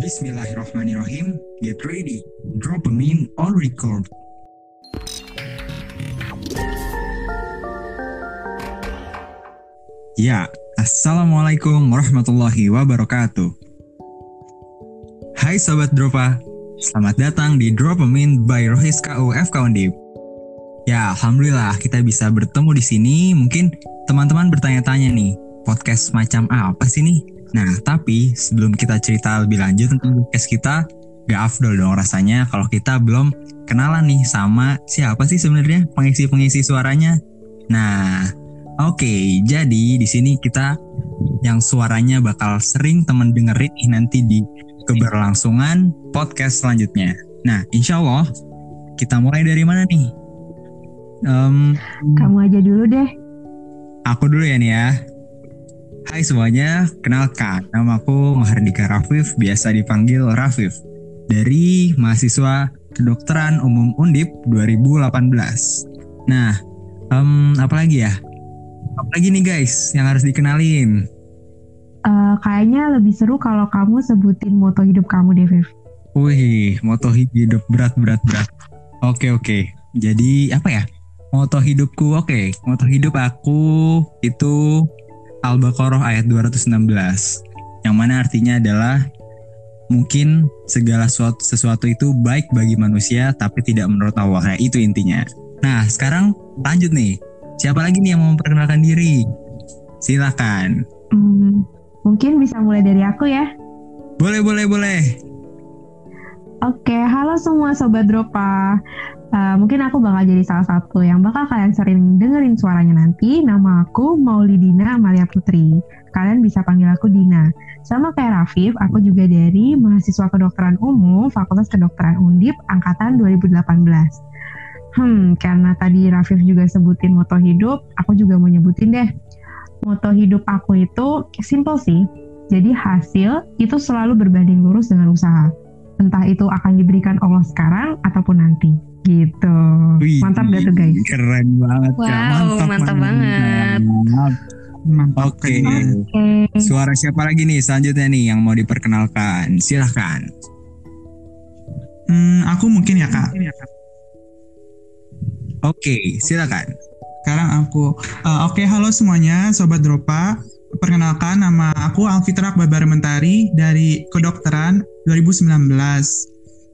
Bismillahirrahmanirrahim. Get ready. Drop a meme on record. Ya, Assalamualaikum warahmatullahi wabarakatuh. Hai Sobat Dropa, selamat datang di Drop a Meme by Rohis KU FK Undip. Ya, Alhamdulillah kita bisa bertemu di sini. Mungkin teman-teman bertanya-tanya nih, podcast macam apa sih nih? Nah, tapi sebelum kita cerita lebih lanjut tentang podcast kita, gak afdol dong rasanya kalau kita belum kenalan nih sama siapa sih sebenarnya pengisi-pengisi suaranya. Nah, oke, okay, jadi di sini kita yang suaranya bakal sering temen dengerin nanti di keberlangsungan podcast selanjutnya. Nah, insya Allah kita mulai dari mana nih? Um, Kamu aja dulu deh. Aku dulu ya nih ya. Hai semuanya, kenalkan nama aku Mahardika Rafif, biasa dipanggil Rafif. Dari mahasiswa Kedokteran Umum Undip 2018. Nah, um, apa lagi ya? Apa lagi nih guys yang harus dikenalin? Uh, kayaknya lebih seru kalau kamu sebutin moto hidup kamu deh, Viv. Wih, moto hidup berat berat berat. Oke oke. Jadi apa ya? Moto hidupku, oke. Moto hidup aku itu Al-Baqarah ayat 216 yang mana artinya adalah mungkin segala sesuatu, sesuatu itu baik bagi manusia tapi tidak menurut Allah. Nah, itu intinya. Nah, sekarang lanjut nih. Siapa lagi nih yang mau memperkenalkan diri? Silakan. Hmm, mungkin bisa mulai dari aku ya. Boleh, boleh, boleh. Oke, halo semua sobat Dropa. Uh, mungkin aku bakal jadi salah satu yang bakal kalian sering dengerin suaranya nanti. Nama aku Maulidina Amalia Putri. Kalian bisa panggil aku Dina. Sama kayak Rafif, aku juga dari mahasiswa kedokteran umum Fakultas Kedokteran Undip angkatan 2018. Hmm, karena tadi Rafif juga sebutin moto hidup, aku juga mau nyebutin deh. Moto hidup aku itu simple sih. Jadi hasil itu selalu berbanding lurus dengan usaha. Entah itu akan diberikan Allah sekarang ataupun nanti gitu. Wih, mantap gak tuh guys? Keren banget wow, Kak. Mantap, mantap banget. Mantap. Oke. Okay. Okay. Suara siapa lagi nih selanjutnya nih yang mau diperkenalkan? Silahkan. Hmm, aku mungkin ya kak. Oke, okay, silakan. Sekarang aku. Uh, Oke, okay, halo semuanya, sobat Dropa. Perkenalkan nama aku Alfitra Babar Mentari dari Kedokteran 2019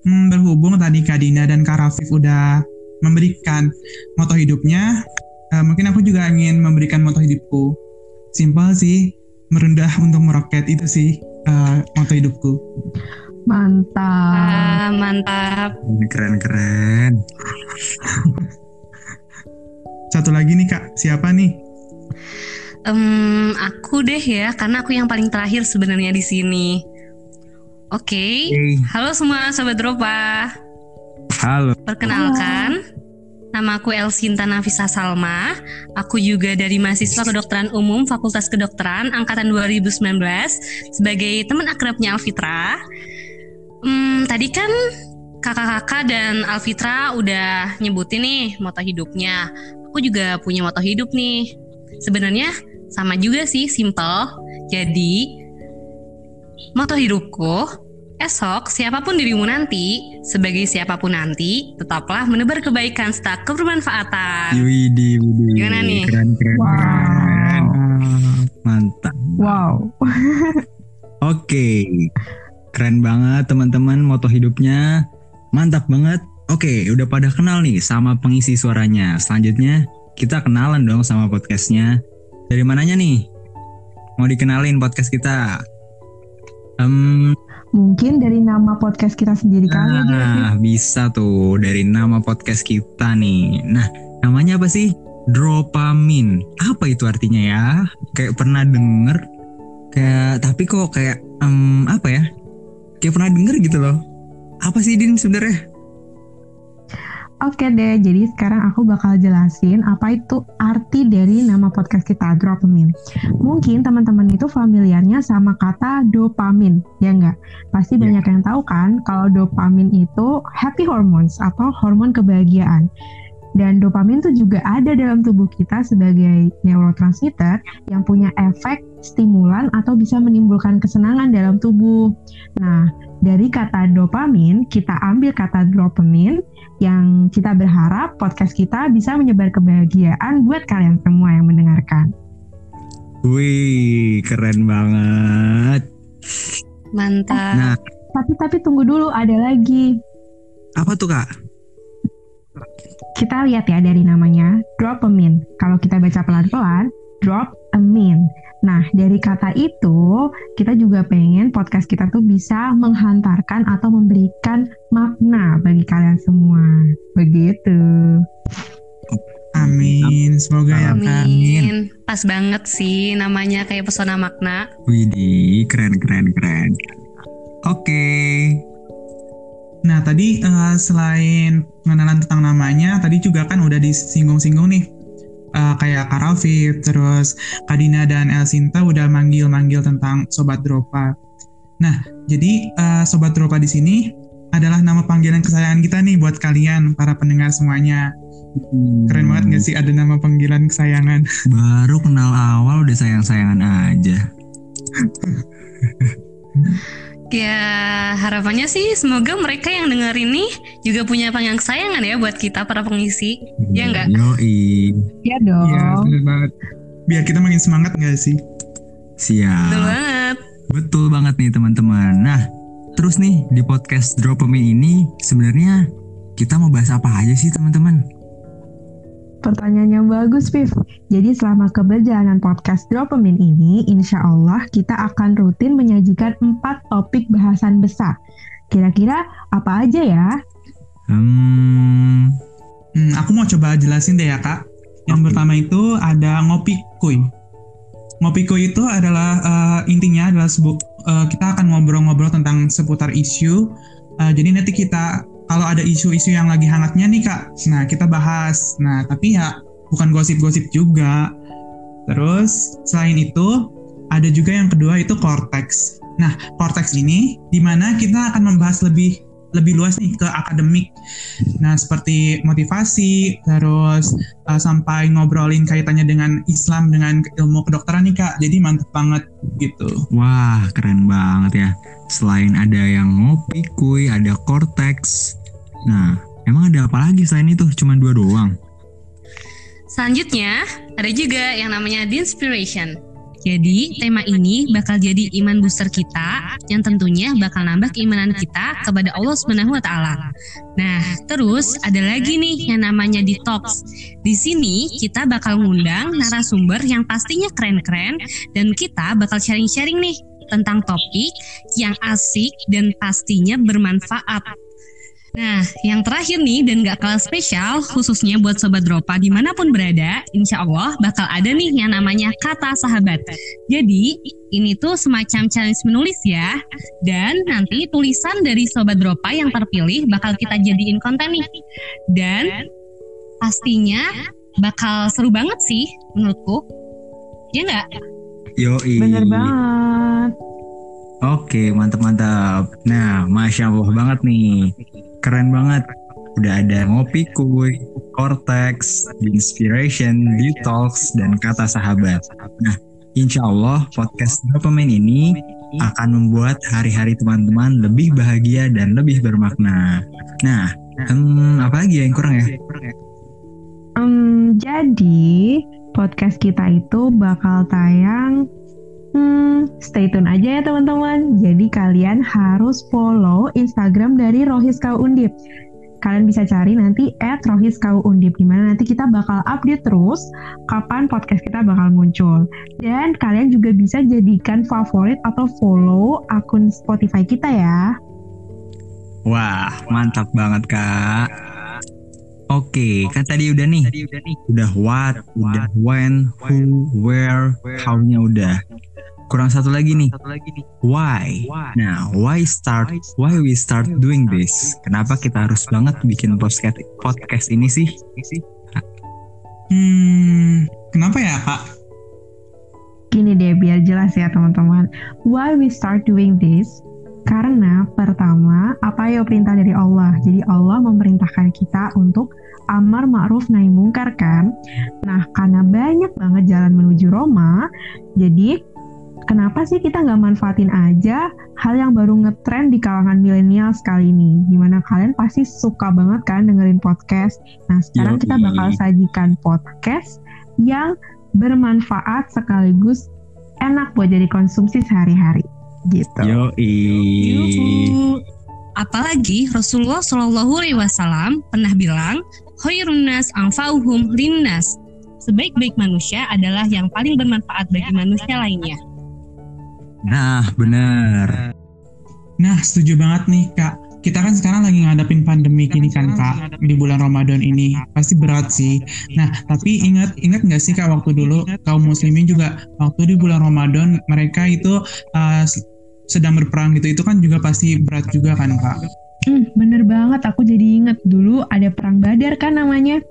hmm, berhubung tadi Kak Dina dan Kak Rafif udah memberikan moto hidupnya, uh, mungkin aku juga ingin memberikan moto hidupku. Simpel sih, merendah untuk meroket itu sih uh, moto hidupku. Mantap. Ah, mantap. Keren keren. Satu lagi nih kak, siapa nih? Um, aku deh ya, karena aku yang paling terakhir sebenarnya di sini. Oke, okay. hey. halo semua sobat Dropa. Halo. Perkenalkan, halo. nama aku Elsinta Nafisa Salma. Aku juga dari mahasiswa kedokteran umum Fakultas Kedokteran angkatan 2019 sebagai teman akrabnya Alfitra. Hmm, tadi kan kakak-kakak dan Alfitra udah nyebutin nih moto hidupnya. Aku juga punya moto hidup nih. Sebenarnya sama juga sih, simple. Jadi Moto hidupku, esok siapa pun dirimu nanti, sebagai siapa pun nanti, tetaplah menebar kebaikan serta kebermanfaatan. Widi, widi. Gimana nih? Keren, keren, wow. keren. Mantap. Wow. Oke. Keren banget teman-teman moto hidupnya. Mantap banget. Oke, udah pada kenal nih sama pengisi suaranya. Selanjutnya kita kenalan dong sama podcastnya. Dari mananya nih? Mau dikenalin podcast kita? Um, Mungkin dari nama podcast kita sendiri kali ya. Nah, bisa tuh dari nama podcast kita nih. Nah, namanya apa sih? Dropamin. Apa itu artinya ya? Kayak pernah denger kayak tapi kok kayak um, apa ya? Kayak pernah denger gitu loh. Apa sih Din sebenarnya? Oke deh, jadi sekarang aku bakal jelasin apa itu arti dari nama podcast kita, Dopamine. Mungkin teman-teman itu familiarnya sama kata dopamin, ya enggak? Pasti yeah. banyak yang tahu kan kalau dopamin itu happy hormones atau hormon kebahagiaan. Dan dopamin tuh juga ada dalam tubuh kita sebagai neurotransmitter yang punya efek stimulan atau bisa menimbulkan kesenangan dalam tubuh. Nah, dari kata dopamin, kita ambil kata dopamine yang kita berharap podcast kita bisa menyebar kebahagiaan buat kalian semua yang mendengarkan. Wih, keren banget. Mantap. Nah, Tapi tapi tunggu dulu, ada lagi. apa tuh kak? Kita lihat ya dari namanya dopamine. Kalau kita baca pelan-pelan, drop amin. Nah, dari kata itu, kita juga pengen podcast kita tuh bisa menghantarkan atau memberikan makna bagi kalian semua. Begitu. Amin. Semoga ya Kak. Amin. Pas banget sih namanya kayak pesona makna. Widih, keren keren keren. Oke. Nah tadi eh, selain pengenalan tentang namanya, tadi juga kan udah disinggung-singgung nih. Eh, kayak Kak Raffi, terus Kak Dina dan El Sinta udah manggil-manggil tentang Sobat Dropa. Nah, jadi eh, Sobat Dropa di sini adalah nama panggilan kesayangan kita nih buat kalian, para pendengar semuanya. Keren banget gak sih ada nama panggilan kesayangan? Baru kenal awal udah sayang-sayangan aja. Ya harapannya sih semoga mereka yang denger ini juga punya panggilan kesayangan ya buat kita para pengisi. Iya nggak? Yoi. Ya dong. Iya, bener banget. Biar kita makin semangat gak sih? Siap. Betul banget. Betul banget nih teman-teman. Nah, terus nih di podcast Dopamine ini sebenarnya kita mau bahas apa aja sih teman-teman? Pertanyaan yang bagus, Viv. Jadi selama keberjalanan podcast Dopamine ini, insya Allah kita akan rutin menyajikan empat topik bahasan besar. Kira-kira apa aja ya? Hmm, Hmm, aku mau coba jelasin deh ya kak. Yang Oke. pertama itu ada ngopi kuy. Ngopi kuy itu adalah eh, intinya adalah sebu- eh, kita akan ngobrol-ngobrol tentang seputar isu. Eh, jadi nanti kita kalau ada isu-isu yang lagi hangatnya nih kak, nah kita bahas. Nah tapi ya bukan gosip-gosip juga. Terus selain itu ada juga yang kedua itu cortex. Nah cortex ini di mana kita akan membahas lebih lebih luas nih ke akademik Nah, seperti motivasi, terus uh, sampai ngobrolin kaitannya dengan Islam, dengan ilmu kedokteran nih Kak. Jadi mantep banget gitu. wah keren banget ya. Selain ada yang ngopi kuy, ada cortex. Nah, emang ada apa lagi selain itu? Cuman dua doang. Selanjutnya ada juga yang namanya The Inspiration. Jadi tema ini bakal jadi iman booster kita yang tentunya bakal nambah keimanan kita kepada Allah Subhanahu wa taala. Nah, terus ada lagi nih yang namanya Detox. Di sini kita bakal ngundang narasumber yang pastinya keren-keren dan kita bakal sharing-sharing nih tentang topik yang asik dan pastinya bermanfaat. Nah, yang terakhir nih dan gak kalah spesial, khususnya buat Sobat Dropa di mana pun berada, insya Allah bakal ada nih yang namanya kata sahabat. Jadi, ini tuh semacam challenge menulis ya, dan nanti tulisan dari Sobat Dropa yang terpilih bakal kita jadiin konten nih. Dan pastinya bakal seru banget sih menurutku. Ya nggak? Yoi. Bener banget. Oke, mantap-mantap. Nah, Masya Allah banget nih. Keren banget. Udah ada ngopi kuy, cortex, inspiration, detox, dan kata sahabat. Nah, insya Allah podcast Dopamine ini akan membuat hari-hari teman-teman lebih bahagia dan lebih bermakna. Nah, hmm, apa lagi yang kurang ya? Em, jadi podcast kita itu bakal tayang Hmm, stay tune aja ya teman-teman. Jadi kalian harus follow Instagram dari Rohiskau Undip. Kalian bisa cari nanti at Rohiskau Undip di mana nanti kita bakal update terus kapan podcast kita bakal muncul. Dan kalian juga bisa jadikan favorit atau follow akun Spotify kita ya. Wah, mantap banget kak. Oke, kan tadi udah nih, udah what, udah when, who, where, how-nya udah. Kurang satu lagi nih, why. Nah, why start, why we start doing this? Kenapa kita harus banget bikin podcast podcast ini sih? Hmm, kenapa ya Kak? Gini deh biar jelas ya teman-teman. Why we start doing this? Karena pertama, apa ya perintah dari Allah. Jadi Allah memerintahkan kita untuk amar ma'ruf nahi mungkar kan. Nah, karena banyak banget jalan menuju Roma, jadi kenapa sih kita nggak manfaatin aja hal yang baru ngetren di kalangan milenial sekali ini? Di mana kalian pasti suka banget kan dengerin podcast. Nah, sekarang kita bakal sajikan podcast yang bermanfaat sekaligus enak buat jadi konsumsi sehari-hari. Gitu. Yuhu. Apalagi Rasulullah Shallallahu Alaihi Wasallam pernah bilang, "Khairun nas anfa'uhum linnas." Sebaik-baik manusia adalah yang paling bermanfaat bagi manusia lainnya. Nah, bener. Nah, setuju banget nih Kak. Kita kan sekarang lagi ngadapin pandemi gini kan Kak di bulan Ramadan ini pasti berat sih. Nah, tapi ingat ingat nggak sih Kak waktu dulu kaum muslimin juga waktu di bulan Ramadan mereka itu uh, sedang berperang gitu itu kan juga pasti berat juga kan Kak. Hmm, bener banget, aku jadi inget dulu ada perang badar kan namanya.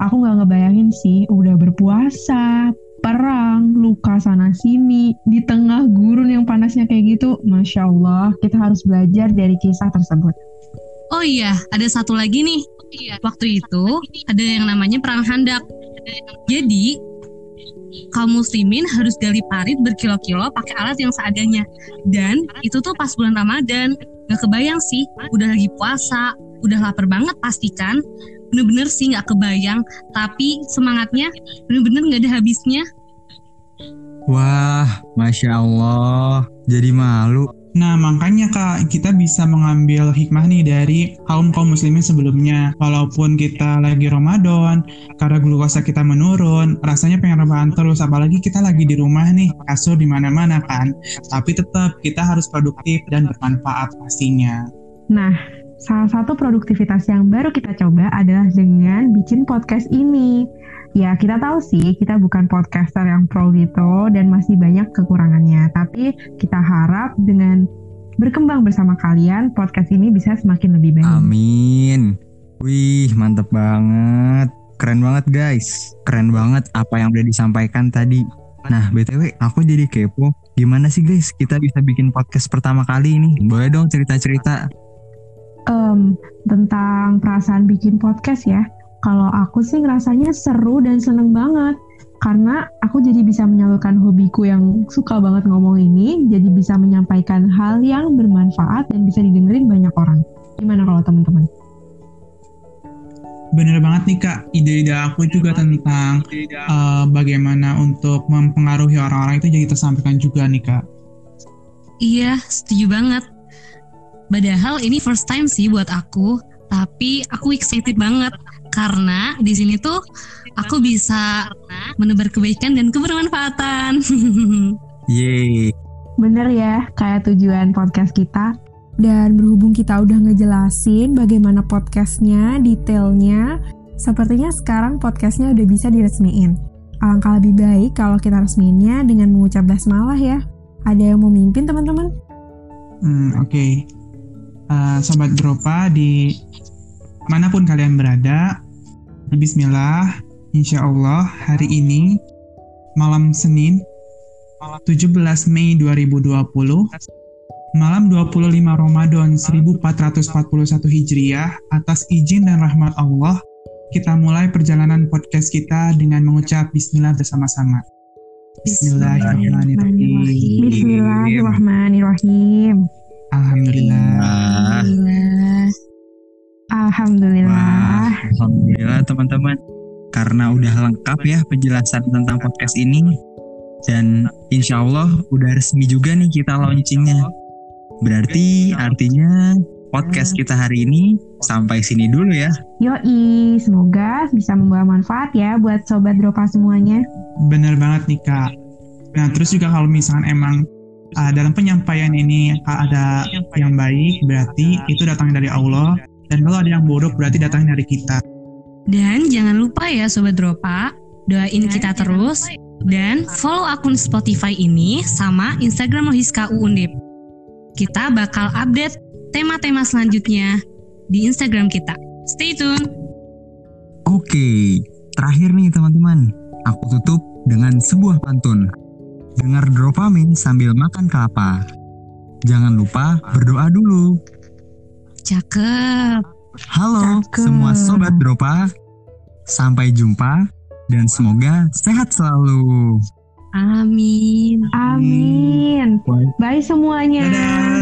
Aku nggak ngebayangin sih, udah berpuasa, perang, luka sana sini, di tengah gurun yang panasnya kayak gitu. Masya Allah, kita harus belajar dari kisah tersebut. Oh iya, ada satu lagi nih. Waktu itu ada yang namanya perang handak. Jadi kaum muslimin harus gali parit berkilo-kilo pakai alat yang seadanya. Dan itu tuh pas bulan Ramadan. Gak kebayang sih, udah lagi puasa, udah lapar banget pasti kan. Bener-bener sih gak kebayang, tapi semangatnya bener-bener gak ada habisnya. Wah, masya Allah. Jadi malu. Nah, makanya Kak, kita bisa mengambil hikmah nih dari kaum kaum muslimin sebelumnya. Walaupun kita lagi Ramadan, karena glukosa kita menurun, rasanya pengen rebahan terus. Apalagi kita lagi di rumah nih, kasur di mana-mana kan. Tapi tetap kita harus produktif dan bermanfaat pastinya. Nah, salah satu produktivitas yang baru kita coba adalah dengan bikin podcast ini. Ya, kita tahu sih kita bukan podcaster yang pro gitu dan masih banyak kekurangannya. Tapi kita harap dengan berkembang bersama kalian, podcast ini bisa semakin lebih baik. Amin. Wih, mantep banget. Keren banget guys. Keren banget apa yang udah disampaikan tadi. Nah, BTW, aku jadi kepo. Gimana sih guys kita bisa bikin podcast pertama kali ini? Boleh dong cerita-cerita. Em, tentang perasaan bikin podcast ya. Kalau aku sih ngerasanya seru dan seneng banget. Karena aku jadi bisa menyalurkan hobiku yang suka banget ngomong ini, jadi bisa menyampaikan hal yang bermanfaat dan bisa didengerin banyak orang. Gimana kalau teman-teman? Bener banget nih Kak, ide-ide aku juga tentang uh, bagaimana untuk mempengaruhi orang-orang itu jadi tersampaikan juga nih Kak. Iya, setuju banget. Padahal ini first time sih buat aku, tapi aku excited banget karena di sini tuh aku bisa menebar kebaikan dan kebermanfaatan. Yeay. Bener ya, kayak tujuan podcast kita. Dan berhubung kita udah ngejelasin bagaimana podcastnya, detailnya, sepertinya sekarang podcastnya udah bisa diresmiin. Alangkah lebih baik kalau kita resmiinnya dengan mengucap basmalah ya. Ada yang mau mimpin teman-teman? Hmm, Oke, Uh, Sobat Dropa di mana pun kalian berada, Bismillah, Insya Allah hari ini malam Senin 17 Mei 2020 malam 25 Ramadan 1441 Hijriah atas izin dan rahmat Allah kita mulai perjalanan podcast kita dengan mengucap Bismillah bersama-sama. Bismillahirrahmanirrahim. Bismillahirrahmanirrahim. Alhamdulillah. Alhamdulillah. wah, alhamdulillah teman-teman. Karena udah lengkap ya penjelasan tentang podcast ini. Dan insya Allah udah resmi juga nih kita launchingnya. Berarti artinya podcast kita hari ini sampai sini dulu ya. Yoi, semoga bisa membawa manfaat ya buat sobat Dropa semuanya. Bener banget nih kak. Nah terus juga kalau misalkan emang uh, dalam penyampaian ini ada yang baik berarti itu datang dari Allah dan kalau ada yang buruk berarti datang dari kita. Dan jangan lupa ya Sobat Dropa, doain kita terus dan follow akun Spotify ini sama Instagram Lohiska Undip. Kita bakal update tema-tema selanjutnya di Instagram kita. Stay tune. Oke, terakhir nih teman-teman. Aku tutup dengan sebuah pantun. Dengar dopamin sambil makan kelapa. Jangan lupa berdoa dulu. Cakep. Halo Cakep. semua sobat Dropa, Sampai jumpa dan semoga sehat selalu. Amin. Amin. Bye semuanya. Dadah.